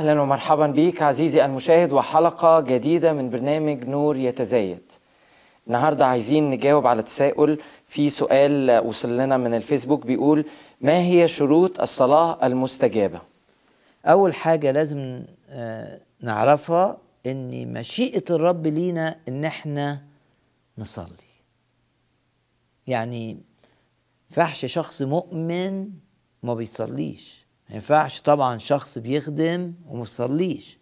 أهلا ومرحبا بيك عزيزي المشاهد وحلقة جديدة من برنامج نور يتزايد. النهارده عايزين نجاوب على تساؤل في سؤال وصل لنا من الفيسبوك بيقول ما هي شروط الصلاة المستجابة? أول حاجة لازم آه، نعرفها إن مشيئة الرب لينا إن إحنا نصلي. يعني ينفعش شخص مؤمن ما بيصليش، ما ينفعش طبعا شخص بيخدم وما بيصليش.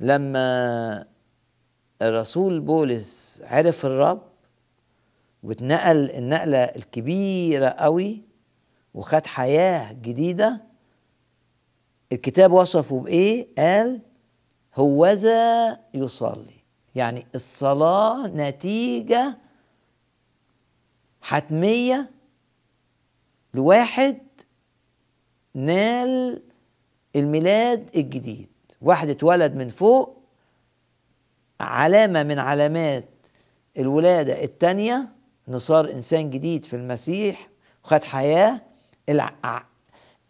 لما الرسول بولس عرف الرب واتنقل النقلة الكبيرة قوي وخد حياة جديدة الكتاب وصفه بإيه؟ قال هوذا يصلي يعني الصلاة نتيجة حتمية لواحد نال الميلاد الجديد. واحد اتولد من فوق علامة من علامات الولادة التانية انه صار إنسان جديد في المسيح وخد حياة. الع...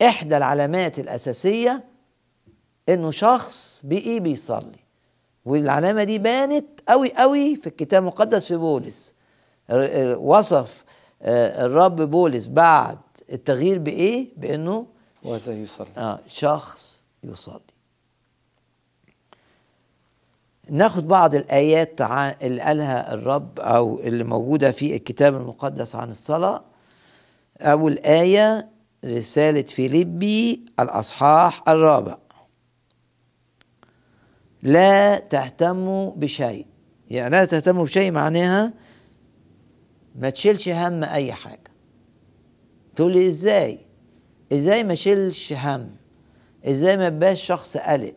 إحدى العلامات الأساسية إنه شخص بإيه بيصلي. والعلامة دي بانت قوي قوي في الكتاب المقدس في بولس. وصف آه، الرب بولس بعد التغيير بإيه؟ بإنه وذا يصلي. آه شخص يصلي. ناخد بعض الآيات اللي قالها الرب أو اللي موجودة في الكتاب المقدس عن الصلاة. أول آية رسالة فيليبي الأصحاح الرابع. لا تهتموا بشيء. يعني لا تهتموا بشيء معناها ما تشيلش هم أي حاجة. تقول لي إزاي؟ إزاي ما شيلش هم؟ إزاي ما بقاش شخص قلق؟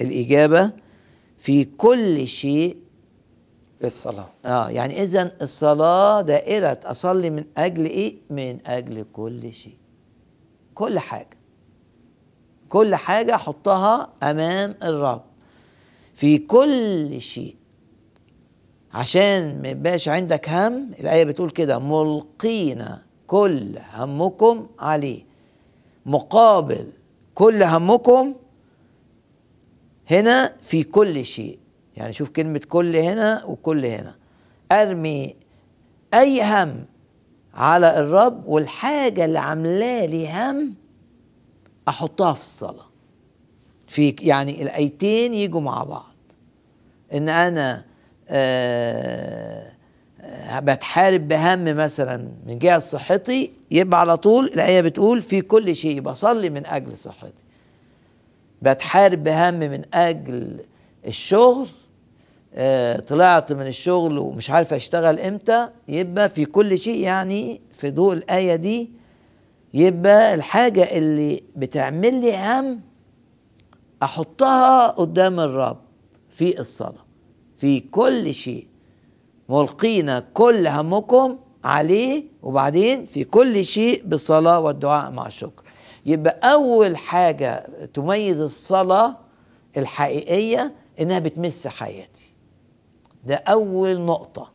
الإجابة في كل شيء بالصلاة. آه يعني إذا الصلاة دائرة أصلي من أجل إيه؟ من أجل كل شيء. كل حاجة. كل حاجة أحطها أمام الرب. في كل شيء. عشان ما يبقاش عندك هم الآية بتقول كده ملقين كل همكم عليه. مقابل كل همكم هنا في كل شيء. يعني شوف كلمة كل هنا وكل هنا. أرمي أي هم على الرب والحاجة اللي عاملاه لي هم أحطها في الصلاة. في يعني الآيتين يجوا مع بعض. أنا آه، آه، بتحارب بهم مثلا من جهة صحتي يبقى على طول الايه بتقول في كل شيء بصلي من أجل صحتي. بتحارب بهم من أجل الشغل آه، طلعت من الشغل ومش عارف أشتغل إمتى يبقى في كل شيء يعني في ضوء الآية دي يبقى الحاجة اللي بتعمل لي هم أحطها قدام الرب في الصلاة في كل شيء. ملقين كل همكم عليه وبعدين في كل شيء بالصلاة والدعاء مع الشكر. يبقى أول حاجة تميز الصلاة الحقيقية إنها بتمس حياتي. ده أول نقطة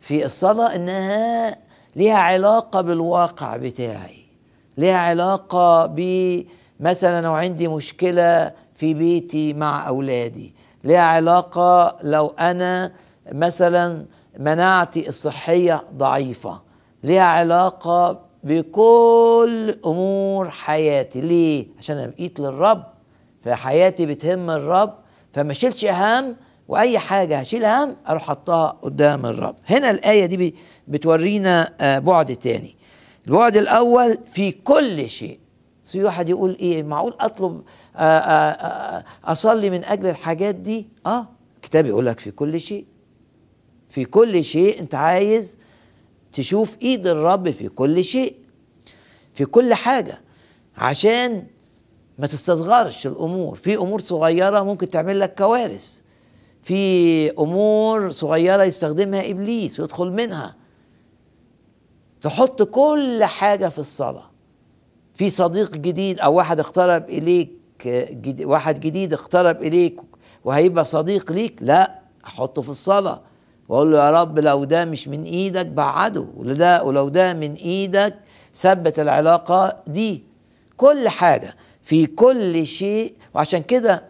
في الصلاة إنها ليها علاقة بالواقع بتاعي. ليها علاقة ب مثلا لو عندي مشكلة في بيتي مع أولادي. ليها علاقة لو أنا مثلا مناعتي الصحية ضعيفة ليها علاقة بكل أمور حياتي. ليه؟ عشان أنا بقيت للرب فحياتي بتهم الرب فما شيلش هم وأي حاجة هشيل هم أروح حطها قدام الرب. هنا الآية دي بتورينا آه، بعد تاني. البعد الأول في كل شيء. في واحد يقول إيه؟ معقول أطلب آه، آه، أصلي من أجل الحاجات دي؟ آه الكتاب يقول لك في كل شيء. في كل شيء انت عايز تشوف ايد الرب في كل شيء في كل حاجة عشان ما تستصغرش الأمور. في أمور صغيرة ممكن تعمل لك كوارث. في أمور صغيرة يستخدمها إبليس ويدخل منها. تحط كل حاجة في الصلاة. في صديق جديد أو واحد اقترب إليك جديد واحد جديد اقترب إليك وهيبقى صديق ليك لا أحطه في الصلاة. وأقول له يا رب لو ده مش من إيدك بعده. وده ولو ده من إيدك ثبت العلاقة دي. كل حاجة. في كل شيء. وعشان كده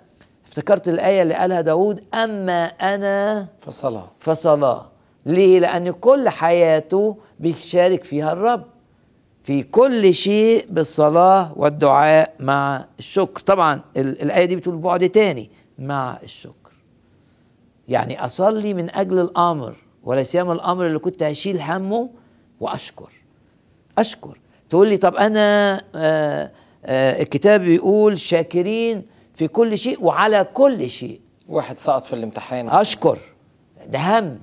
افتكرت الآية اللي قالها داود أما أنا فصلاه فصلاه ليه؟ لأن كل حياته بيشارك فيها الرب. في كل شيء بالصلاة والدعاء مع الشكر. طبعا ال- الآية دي بتقول بعد تاني مع الشكر. يعني أصلي من أجل الأمر ولا سيما الأمر اللي كنت هشيل همه وأشكر. أشكر. تقول لي طب أنا آه آه الكتاب بيقول شاكرين في كل شيء وعلى كل شيء. واحد سقط في الامتحان. أشكر. ده هم.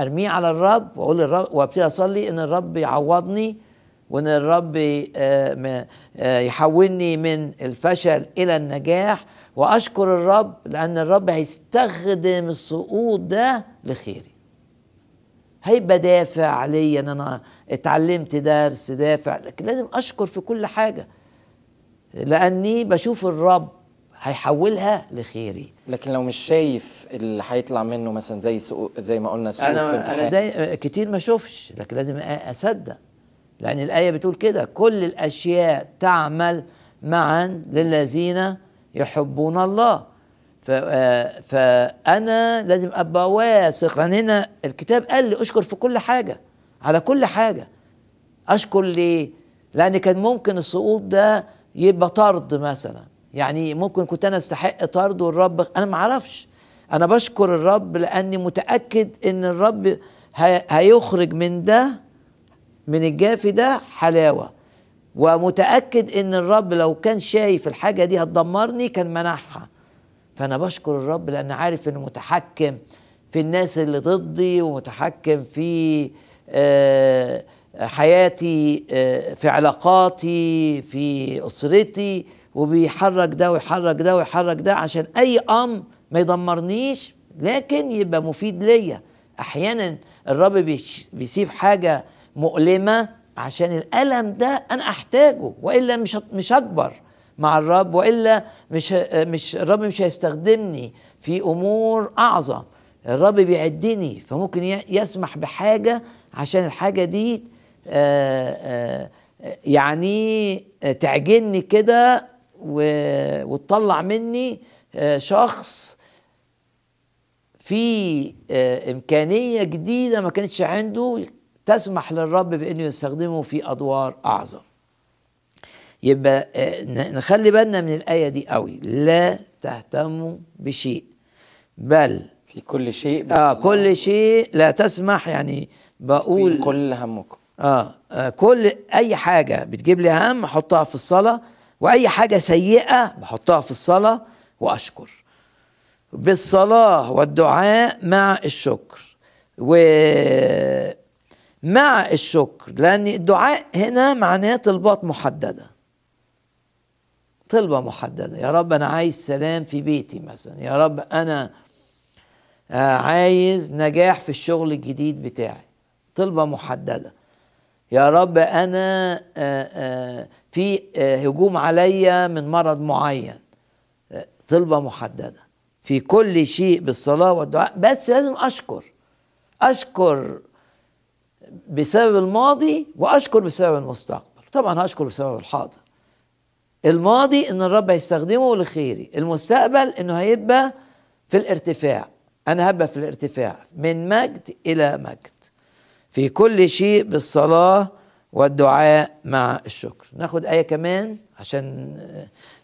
أرميه على الرب وأقول للرب وأبتدي أصلي إن الرب يعوضني وإن الرب آه، يحولني من الفشل إلى النجاح. وأشكر الرب لأن الرب هيستخدم السقوط ده لخيري. هيبقى دافع عليا إن أنا اتعلمت درس دافع لكن لازم أشكر في كل حاجة لأني بشوف الرب هيحولها لخيري. لكن لو مش شايف اللي هيطلع منه مثلا زي سقوط زي ما قلنا في أنا امتحان أنا ده كتير ما أشوفش لكن لازم أصدق. لأن الآية بتقول كده كل الأشياء تعمل معا للذين يحبون الله. آه، فأنا لازم أبقى واثق. لأن هنا الكتاب قال لي أشكر في كل حاجة على كل حاجة. أشكر ليه؟ لأن كان ممكن السقوط ده يبقى طرد مثلا. يعني ممكن كنت أنا أستحق طرد والرب أنا ما أعرفش. أنا بشكر الرب لأني متأكد إن الرب هي- هيخرج من ده من الجافي ده حلاوة. ومتأكد إن الرب لو كان شايف الحاجة دي هتدمرني كان منعها فأنا بشكر الرب لأن عارف إنه متحكم في الناس اللي ضدي ومتحكم في آه، حياتي آه، في علاقاتي في أسرتي وبيحرك ده ويحرك ده ويحرك ده عشان أي أمر ما يدمرنيش لكن يبقى مفيد ليا. أحيانا الرب بيسيب حاجة مؤلمة عشان الألم ده أنا أحتاجه وإلا مش مش هكبر مع الرب وإلا مش مش الرب مش هيستخدمني في أمور أعظم. الرب بيعدني فممكن يسمح بحاجة عشان الحاجة دي آه، آه، يعني تعجني كده وتطلع مني آه، شخص في إمكانية جديدة ما كانتش عنده تسمح للرب بانه يستخدمه في أدوار أعظم. يبقى آه، نخلي بالنا من الآية دي قوي. لا تهتموا بشيء بل في كل شيء آه كل شيء لا تسمح يعني بقول في كل همكم. آه, آه كل أي حاجة بتجيب لي هم احطها في الصلاة وأي حاجة سيئة بحطها في الصلاة وأشكر. بالصلاة والدعاء مع الشكر. ومع الشكر لأن الدعاء هنا معناه طلبات محددة. طلبة محددة. يا رب أنا عايز سلام في بيتي مثلا. يا رب أنا آه، عايز نجاح في الشغل الجديد بتاعي. طلبة محددة. يا رب أنا آه، آه، في هجوم عليا من مرض معين. طلبة محددة. في كل شيء بالصلاة والدعاء. بس لازم أشكر. أشكر بسبب الماضي وأشكر بسبب المستقبل. طبعا هشكر بسبب الحاضر. الماضي إن الرب هيستخدمه لخيري. المستقبل إنه هيبقى في الارتفاع. أنا هبقى في الارتفاع من مجد إلى مجد. في كل شيء بالصلاة والدعاء مع الشكر. ناخد آية كمان عشان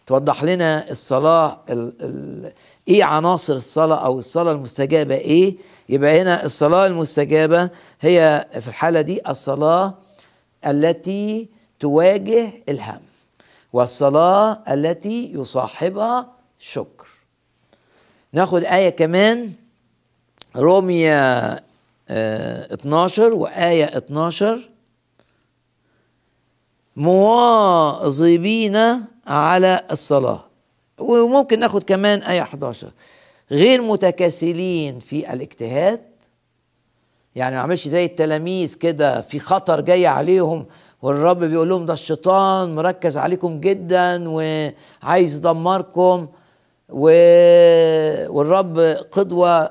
توضح لنا الصلاة ال ال إيه عناصر الصلاة أو الصلاة المستجابة إيه. يبقى هنا الصلاة المستجابة هي في الحالة دي الصلاة التي تواجه الهم والصلاة التي يصاحبها شكر. ناخد آية كمان روميا آه 12 وآية 12 مواظبين على الصلاة. وممكن ناخد كمان آية 11 غير متكاسلين في الاجتهاد يعني ما عملش زي التلاميذ كده في خطر جاي عليهم والرب بيقول لهم ده الشيطان مركز عليكم جدا وعايز يدمركم و... والرب قدوة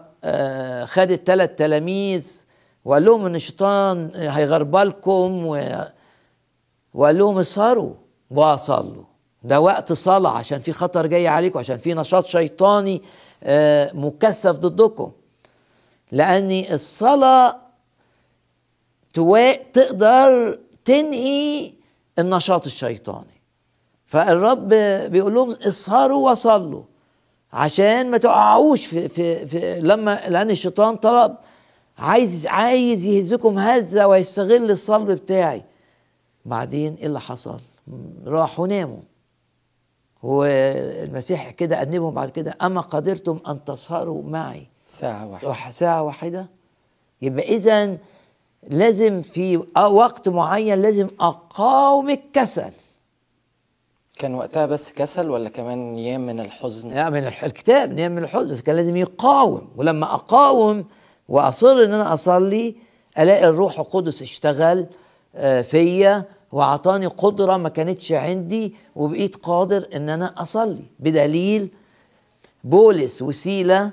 خد الثلاث تلاميذ وقال لهم إن الشيطان هيغربلكم و... وقال لهم اسهروا. وصلوا ده وقت صلاة عشان في خطر جاي عليكم عشان في نشاط شيطاني مكثف ضدكم. لأن الصلاة. تقدر تنهي النشاط الشيطاني. فالرب بيقول لهم اسهروا وصلوا. عشان ما تقعوش في, في, في لما لأن الشيطان طلب عايز عايز يهزكم هزة ويستغل الصلب بتاعي. بعدين إيه اللي حصل؟ راحوا ناموا. والمسيح كده أنبهم بعد كده أما قدرتم أن تسهروا معي ساعة واحدة. ساعة واحدة؟ يبقى إذا لازم في وقت معين لازم أقاوم الكسل. كان وقتها بس كسل ولا كمان نيام من الحزن؟ لا من الكتاب نيام من الحزن بس كان لازم يقاوم. ولما أقاوم وأصر إن أنا أصلي ألاقي الروح القدس اشتغل فيا وأعطاني قدرة ما كانتش عندي وبقيت قادر إن أنا أصلي. بدليل بولس وسيله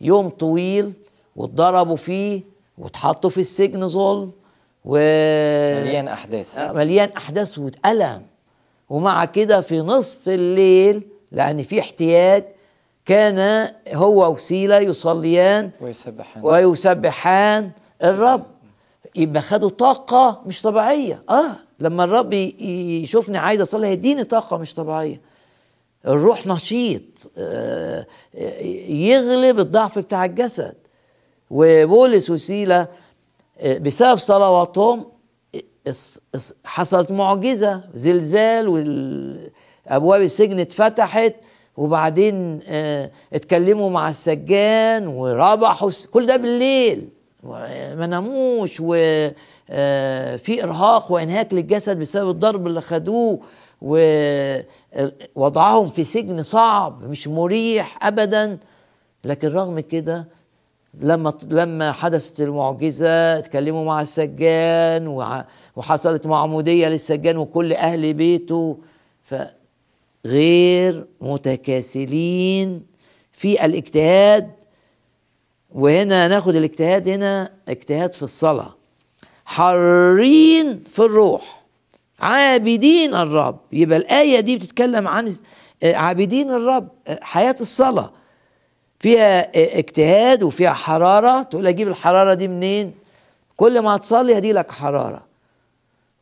يوم طويل واتضربوا فيه واتحطوا في السجن ظلم و مليان أحداث. مليان أحداث والم ومع كده في نصف الليل لأن في احتياج كان هو وسيله يصليان ويسبحان. ويسبحان الرب. يبقى خدوا طاقة مش طبيعية. آه. لما الرب يشوفني عايز أصلي هيديني طاقة مش طبيعية. الروح نشيط آه يغلب الضعف بتاع الجسد. وبولس وسيلة آه بسبب صلواتهم حصلت معجزة زلزال وابواب السجن اتفتحت وبعدين آه اتكلموا مع السجان وربحوا كل ده بالليل. ما ناموش وفي إرهاق وإنهاك للجسد بسبب الضرب اللي خدوه ووضعهم في سجن صعب مش مريح ابدا. لكن رغم كده لما لما حدثت المعجزه اتكلموا مع السجان وحصلت معمودية للسجان وكل أهل بيته فغير متكاسلين في الاجتهاد. وهنا ناخد الاجتهاد هنا اجتهاد في الصلاة. حارين في الروح. عابدين الرب. يبقى الآية دي بتتكلم عن عابدين الرب حياة الصلاة. فيها اجتهاد وفيها حرارة. تقول أجيب الحرارة دي منين؟ كل ما تصلي هدي لك حرارة.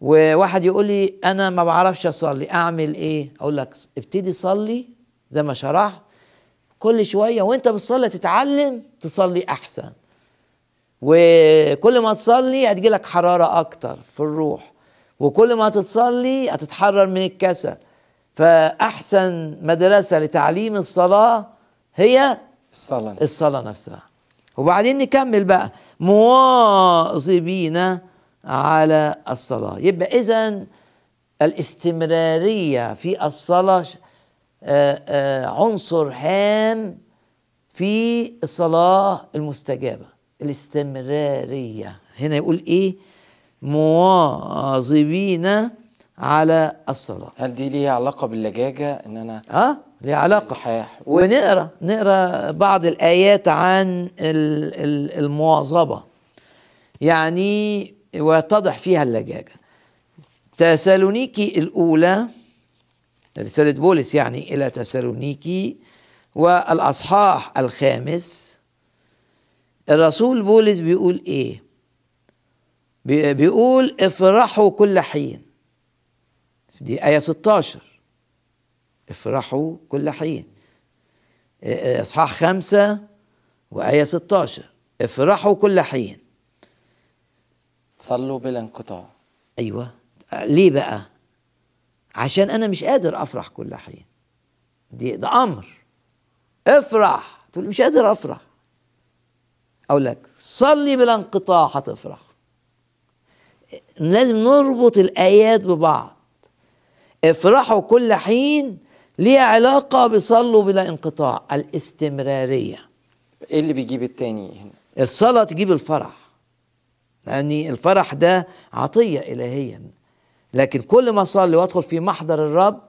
وواحد يقول لي أنا ما بعرفش أصلي أعمل إيه؟ أقول لك ابتدي صلي زي ما شرحت. كل شوية وإنت بتصلي تتعلم تصلي أحسن. وكل ما تصلي هتجي لك حرارة أكتر في الروح وكل ما تتصلي هتتحرر من الكسل. فأحسن مدرسة لتعليم الصلاة هي الصلاة الصلاة نفسها. وبعدين نكمل بقى. مواظبين على الصلاة. يبقى اذا الاستمرارية في الصلاة آآ آآ عنصر هام في الصلاة المستجابة. الاستمرارية. هنا يقول إيه؟ مواظبين على الصلاة. هل دي ليها علاقة باللجاجة؟ إن أنا آه ليه علاقة. ونقرأ نقرأ بعض الآيات عن ال- ال- المواظبة. يعني ويتضح فيها اللجاجة. تسالونيكي الأولى رسالة بولس يعني إلى تسالونيكي والأصحاح الخامس الرسول بولس بيقول؟ بي- بيقول افرحوا كل حين. دي آية 16 افرحوا كل حين. إصحاح خمسة وآية 16 افرحوا كل حين. صلوا بلا انقطاع. أيوه. ليه بقى؟ عشان أنا مش قادر أفرح كل حين. دي ده أمر. افرح. تقول مش قادر أفرح. أقول لك صلي بلا انقطاع هتفرح لازم نربط الآيات ببعض. افرحوا كل حين ليها علاقة بصلوا بلا انقطاع الاستمرارية. إيه اللي بيجيب التاني هنا؟ الصلاة تجيب الفرح. لأن الفرح ده عطية إلهية لكن كل ما أصلي وأدخل في محضر الرب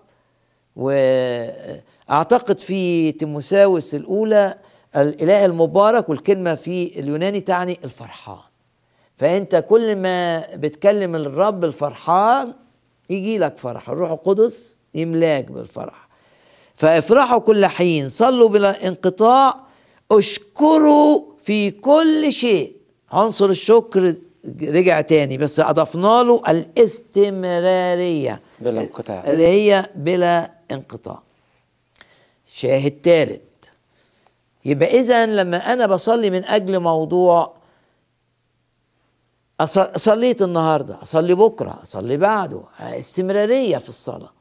وأعتقد في تيموساوس الأولى الإله المبارك والكلمة في اليوناني تعني الفرحان. فأنت كل ما بتكلم الرب الفرحان يجي لك فرح. الروح القدس يملاك بالفرح. فافرحوا كل حين. صلوا بلا انقطاع اشكروا في كل شيء. عنصر الشكر رجع تاني بس أضفنا له الاستمرارية. بلا انقطاع. اللي هي بلا انقطاع. شاهد ثالث يبقى إذا لما أنا بصلي من أجل موضوع صليت النهارده أصلي بكرة أصلي بعده استمرارية في الصلاة.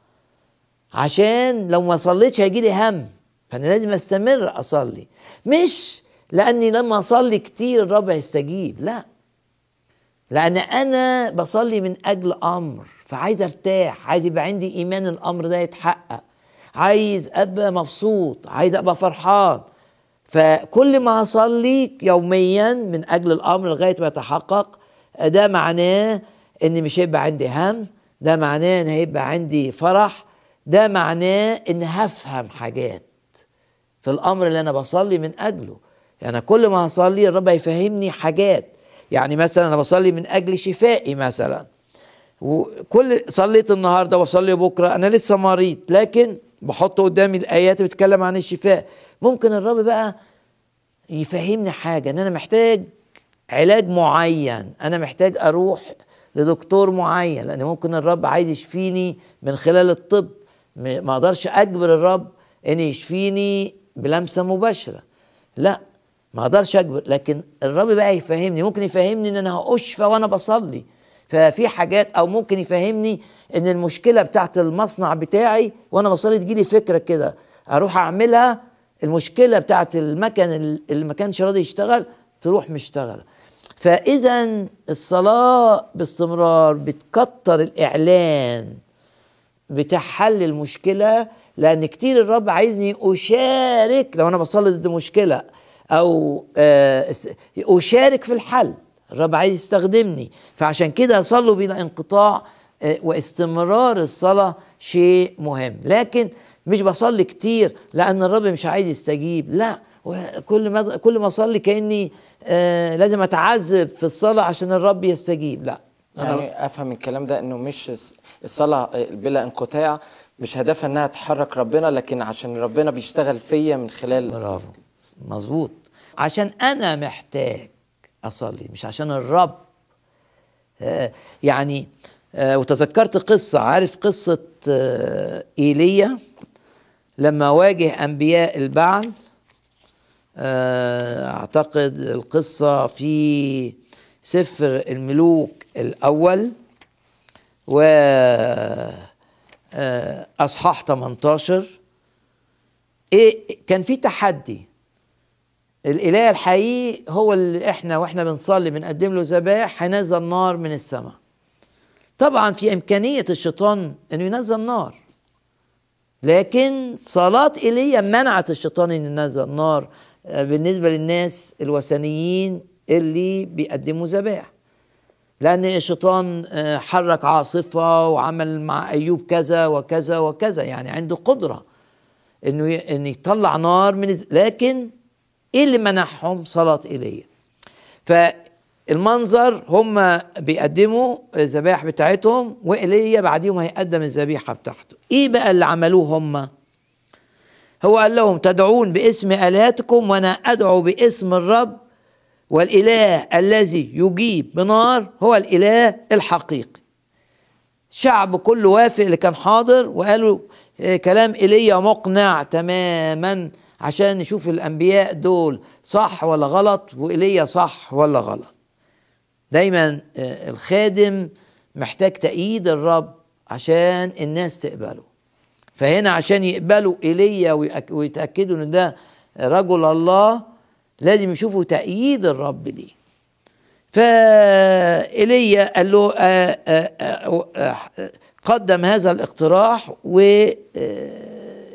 عشان لو ما صليتش هيجي لي هم فأنا لازم أستمر أصلي. مش لأني لما أصلي كتير الرب هيستجيب لا. لأن أنا بصلي من أجل أمر فعايز أرتاح عايز يبقى عندي إيمان الأمر ده يتحقق. عايز أبقى مبسوط عايز أبقى فرحان. فكل ما أصلي يوميا من أجل الأمر لغاية ما يتحقق ده معناه إن مش هيبقى عندي هم ده معناه إن هيبقى عندي فرح ده معناه إن هفهم حاجات في الأمر اللي أنا بصلي من أجله. يعني كل ما هصلي الرب هيفهمني حاجات. يعني مثلا أنا بصلي من أجل شفائي مثلا. وكل صليت النهارده واصلي بكرة أنا لسه مريض لكن بحط قدامي الآيات بتتكلم عن الشفاء. ممكن الرب بقى يفهمني حاجة إن أنا محتاج علاج معين أنا محتاج أروح لدكتور معين لأن ممكن الرب عايز يشفيني من خلال الطب. ما أقدرش أجبر الرب إن يشفيني بلمسة مباشرة. لا ما أقدرش أجبر لكن الرب بقى يفهمني ممكن يفهمني إن أنا هأشفى وأنا بصلي. ففي حاجات أو ممكن يفهمني إن المشكلة بتاعت المصنع بتاعي وأنا بصلي تجيلي فكرة كده أروح أعملها المشكلة بتاعت المكن اللي ما كانش راضي يشتغل تروح مشتغله فاذا الصلاة باستمرار بتكتر الإعلان بتاع حل المشكلة لأن كتير الرب عايزني أشارك لو أنا بصلي ضد مشكلة أو آه، أشارك في الحل. الرب عايز يستخدمني. فعشان كده صلوا بلا انقطاع آه، واستمرار الصلاة شيء مهم. لكن مش بصلي كتير لأن الرب مش عايز يستجيب. لا كل ما كل ما أصلي كأني آه لازم أتعذب في الصلاة عشان الرب يستجيب. لا. أنا- يعني أفهم الكلام ده إنه مش الص- الصلاة بلا انقطاع مش هدفها إنها تحرك ربنا لكن عشان ربنا بيشتغل فيا من خلال برافو. مظبوط. عشان أنا محتاج أصلي مش عشان الرب. آه، يعني آه، وتذكرت قصة عارف قصة آه، إيليا؟ لما واجه أنبياء البعل آه، أعتقد القصة في سفر الملوك الأول و آه، أصحاح 18 إيه كان في تحدي. الإله الحقيقي هو اللي إحنا وإحنا بنصلي بنقدم له ذبائح هينزل نار من السماء. طبعا في إمكانية الشيطان إنه ينزل نار. لكن صلاة ايليا منعت الشيطان انه ينزل نار آه، بالنسبة للناس الوثنيين اللي بيقدموا ذبائح لأن الشيطان آه، حرك عاصفة وعمل مع أيوب كذا وكذا وكذا يعني عنده قدرة ي- انه يطلع نار من لكن إيه اللي منعهم صلاة ايليا فالمنظر هم بيقدموا الذبائح بتاعتهم وايليا بعديهم هيقدم الذبيحة بتاعته. إيه بقى اللي عملوه هم؟ هو قال لهم تدعون باسم آلهتكم وأنا أدعو باسم الرب والإله الذي يجيب بنار هو الإله الحقيقي. شعب كله وافق اللي كان حاضر وقالوا آه، كلام إيليا مقنع تماما عشان نشوف الأنبياء دول صح ولا غلط وإيليا صح ولا غلط. دايما آه، الخادم محتاج تأييد الرب عشان الناس تقبله. فهنا عشان يقبلوا ايليا ويتأكدوا إن ده رجل الله لازم يشوفوا تأييد الرب ليه. فإيليا قال له آه، آه، آه، آه، قدم هذا الاقتراح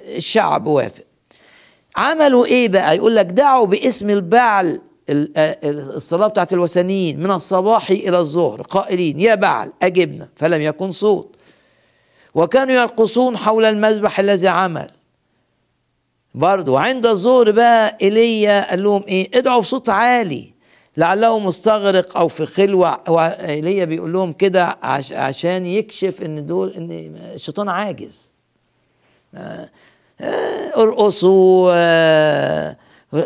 والشعب وافق. عملوا إيه بقى؟ يقول لك دعوا باسم البعل ال- الصلاة بتاعت الوثنيين من الصباح إلى الظهر قائلين يا بعل أجبنا فلم يكن صوت. وكانوا يرقصون حول المذبح الذي عمل. برضه وعند الظهر بقى إيليا قال لهم إيه؟ ادعوا بصوت عالي. لعله مستغرق أو في خلوة. هو ايليا بيقول لهم كده عش عشان يكشف إن دول إن الشيطان عاجز. آه، ارقصوا آه،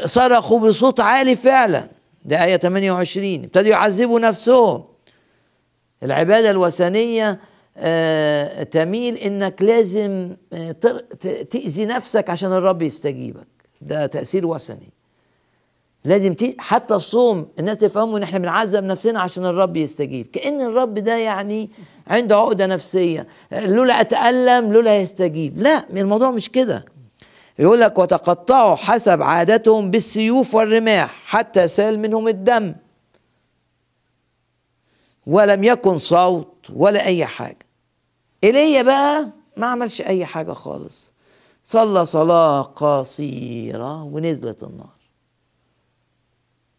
صرخوا بصوت عالي فعلا. ده آية 28 ابتدوا يعذبوا نفسهم. العبادة الوثنية تميل إنك لازم آه، تأذي نفسك عشان الرب يستجيبك. ده تأثير وثني. لازم. حتى الصوم الناس تفهموا إن إحنا بنعذب نفسنا عشان الرب يستجيب. كأن الرب ده يعني عنده عقدة نفسية. آه، لولا أتألم لولا يستجيب. لا الموضوع مش كده. يقول لك وتقطعوا حسب عادتهم بالسيوف والرماح حتى سال منهم الدم. ولم يكن صوت ولا أي حاجة. ايليا بقى ما عملش أي حاجة خالص. صلى صلاة قصيرة ونزلت النار.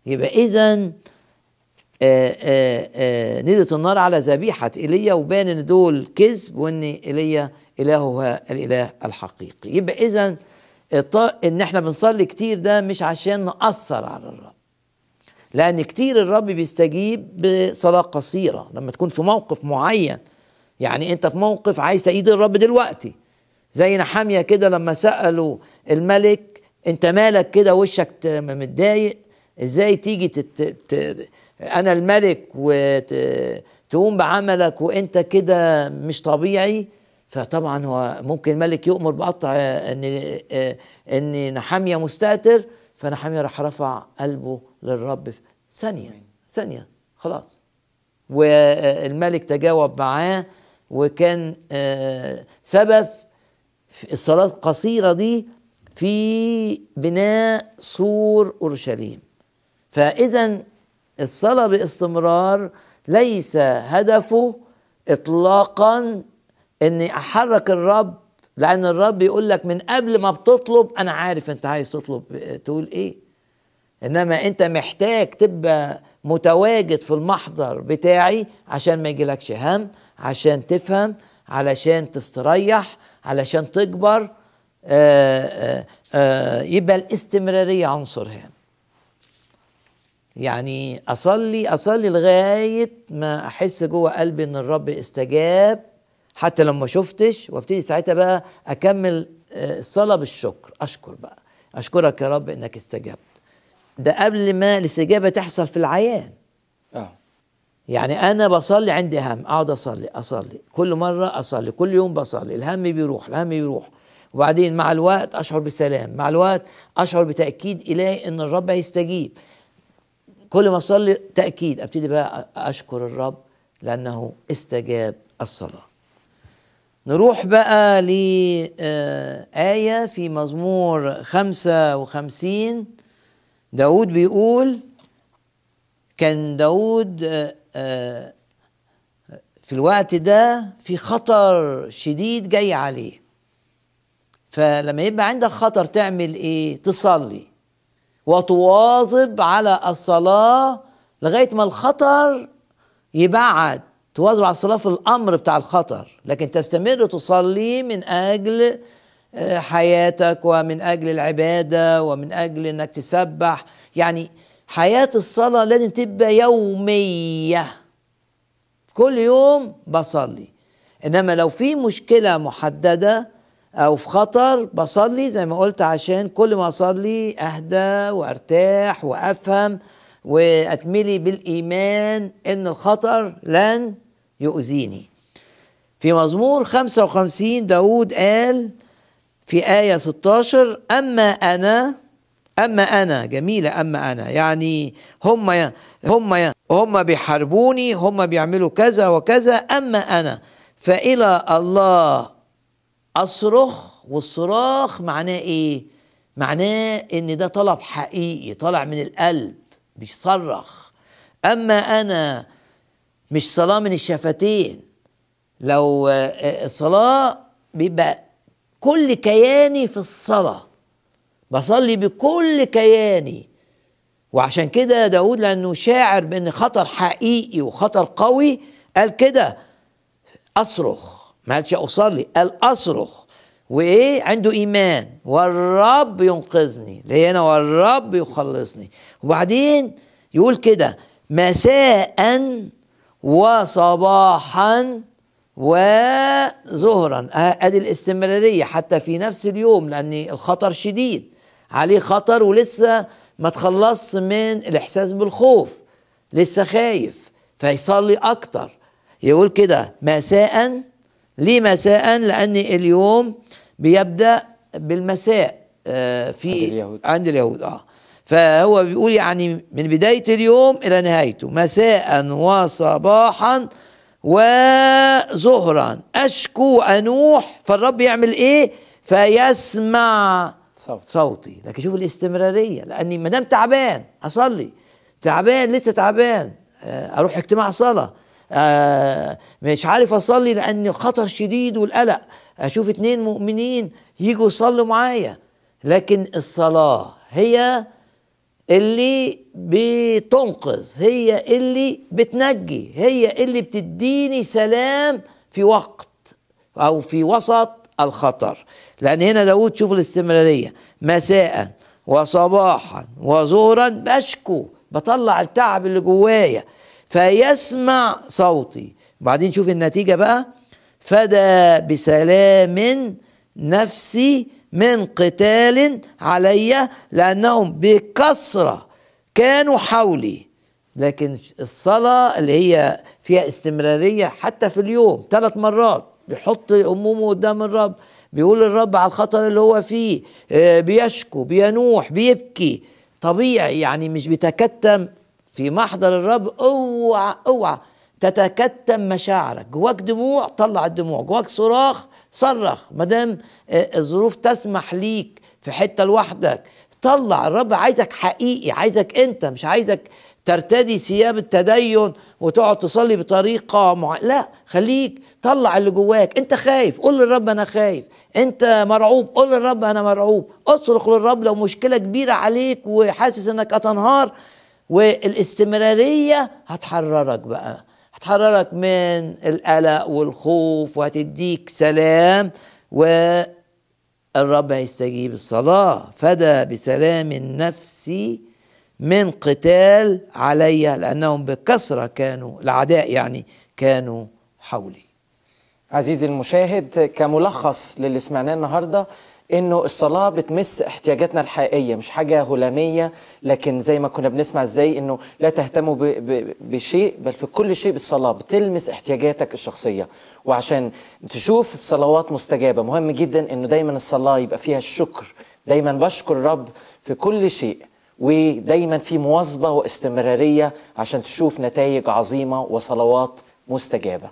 يبقى اذا نزلت النار على ذبيحة ايليا وبان إن دول كذب وإن ايليا الهه هو الإله الحقيقي. يبقى اذا إن إحنا بنصلي كتير ده مش عشان نأثر على الرب. لأن كتير الرب بيستجيب بصلاة قصيرة. لما تكون في موقف معين يعني أنت في موقف عايز تأييد الرب دلوقتي. زي نحامية كده لما سألوا الملك أنت مالك كده وشك متضايق؟ إزاي تيجي تت... ت... أنا الملك وتقوم بعملك وأنت كده مش طبيعي؟ فطبعا هو ممكن الملك يؤمر بقطع ان ان نحامية مستتر فنحامية راح رفع قلبه للرب ثانية ثانية خلاص. والملك تجاوب معاه وكان آه، سبب في الصلاة القصيرة دي في بناء سور أورشليم. فإذا الصلاة باستمرار ليس هدفه اطلاقا إني أحرك الرب لأن الرب يقول لك من قبل ما بتطلب أنا عارف أنت عايز تطلب تقول إيه. إنما أنت محتاج تبقى متواجد في المحضر بتاعي عشان ما يجيلكش هم. عشان تفهم علشان تستريح علشان تكبر آآ آآ آآ يبقى الاستمرارية عنصر هام. يعني أصلي أصلي لغاية ما أحس جوه قلبي إن الرب استجاب حتى لو ما شفتش وأبتدي ساعتها بقى أكمل آه، الصلاة بالشكر. أشكر بقى. أشكرك يا رب إنك استجبت. ده قبل ما الاستجابة تحصل في العيان. يعني أنا بصلي عندي هم. أقعد أصلي أصلي. كل مرة أصلي. كل يوم بصلي. الهم بيروح الهم بيروح. وبعدين مع الوقت أشعر بسلام. مع الوقت أشعر بتأكيد إلهي إن الرب هيستجيب. كل ما أصلي تأكيد. أبتدي بقى أشكر الرب لأنه استجاب الصلاة. نروح بقى لآية في مزمور خمسة وخمسين. داود بيقول كان داود آه، آه، في الوقت ده في خطر شديد جاي عليه. فلما يبقى عندك خطر تعمل إيه؟ تصلي وتواظب على الصلاة لغاية ما الخطر يبعد. تواظب على الصلاة في الأمر بتاع الخطر لكن تستمر تصلي من أجل آه، حياتك ومن أجل العبادة ومن أجل أنك تسبح. يعني حياة الصلاة لازم تبقى يومية. كل يوم بصلي. إنما لو في مشكلة محددة أو في خطر بصلي زي ما قلت عشان كل ما أصلي أهدى وأرتاح وأفهم وأتملي بالإيمان إن الخطر لن يؤذيني. في مزمور 55 داود قال في آية 16 أما أنا أما أنا جميلة أما أنا. يعني هم هم هم بيحاربوني هم بيعملوا كذا وكذا. أما أنا فإلى الله أصرخ والصراخ معناه إيه؟ معناه إن ده طلب حقيقي طالع من القلب بيصرخ. أما أنا مش صلاة من الشفتين. لو الصلاة بيبقى كل كياني في الصلاة. بصلي بكل كياني. وعشان كده داود لأنه شاعر بأن خطر حقيقي وخطر قوي قال كده أصرخ. ما قالش أصلي قال أصرخ. وإيه؟ عنده إيمان. والرب ينقذني. اللي هنا والرب يخلصني. وبعدين يقول كده مساء وصباحا وظهرا أدي الاستمرارية حتى في نفس اليوم لأن الخطر شديد. عليه خطر ولسه ما تخلصش من الإحساس بالخوف لسه خايف فيصلي أكتر. يقول كده مساء. ليه مساء؟ لأن اليوم بيبدأ بالمساء آه في عند اليهود. عند اليهود آه. فهو بيقول يعني من بداية اليوم إلى نهايته مساء وصباحا وظهرا أشكو أنوح فالرب يعمل إيه؟ فيسمع صوت. صوتي. لكن شوف الاستمرارية لأني ما دام تعبان أصلي. تعبان لسه تعبان. آه، أروح اجتماع صلاة. آه، مش عارف أصلي لأن الخطر شديد والقلق. أشوف اتنين مؤمنين يجوا يصلوا معايا. لكن الصلاة هي اللي بتنقذ هي اللي بتنجي هي اللي بتديني سلام في وقت أو في وسط الخطر. لأن هنا داود شوف الاستمرارية. مساء وصباحا وظهرا بشكو بطلع التعب اللي جوايا فيسمع صوتي. بعدين شوف النتيجة بقى. فدى بسلام نفسي من قتال علي لأنهم بكثرة كانوا حولي. لكن الصلاة اللي هي فيها استمرارية حتى في اليوم ثلاث مرات بيحط همومه قدام الرب بيقول للرب على الخطر اللي هو فيه آه، بيشكو بينوح بيبكي. طبيعي يعني مش بيتكتم في محضر الرب اوعى اوعى تتكتم مشاعرك. جواك دموع طلع الدموع. جواك صراخ صرخ. ما دام آه، الظروف تسمح ليك في حتة لوحدك طلع. الرب عايزك حقيقي عايزك انت مش عايزك ترتدي ثياب التدين وتقعد تصلي بطريقة مع... لا خليك طلع اللي جواك. انت خايف قول للرب أنا خايف. انت مرعوب قول للرب أنا مرعوب. اصرخ للرب لو مشكلة كبيرة عليك وحاسس انك هتنهار. والاستمرارية هتحررك بقى. هتحررك من القلق والخوف وهتديك سلام. والرب هيستجيب الصلاة. فدى بسلام النفس من قتال علي لأنهم بكثرة كانوا الأعداء يعني كانوا حولي. عزيزي المشاهد كملخص للي سمعناه النهارده إنه الصلاة بتمس احتياجاتنا الحقيقية مش حاجة هلامية لكن زي ما كنا بنسمع إزاي إنه لا تهتموا بشيء بل في كل شيء بالصلاة بتلمس احتياجاتك الشخصية. وعشان تشوف صلوات مستجابة مهم جدا إنه دايما الصلاة يبقى فيها الشكر. دايما بشكر الرب في كل شيء. ودايما في مواظبة واستمرارية عشان تشوف نتائج عظيمة وصلوات مستجابة.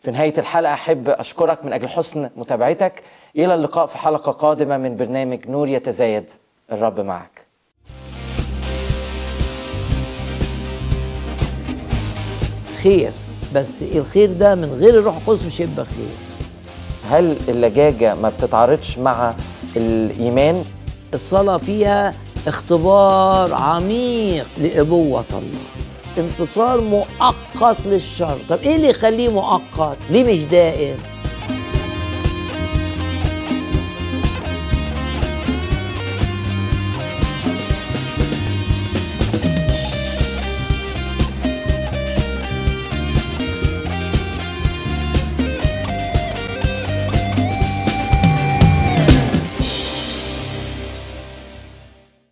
في نهاية الحلقة أحب أشكرك من أجل حسن متابعتك. إلى اللقاء في حلقة قادمة من برنامج نور يتزايد الرب معك. خير بس الخير ده من غير الروح القدس مش هيبقى خير. هل اللجاجة ما بتتعارضش مع الإيمان؟ الصلاة فيها اختبار عميق لأبوة الله. انتصار مؤقت للشر. طب إيه اللي يخليه مؤقت؟ ليه مش دائم؟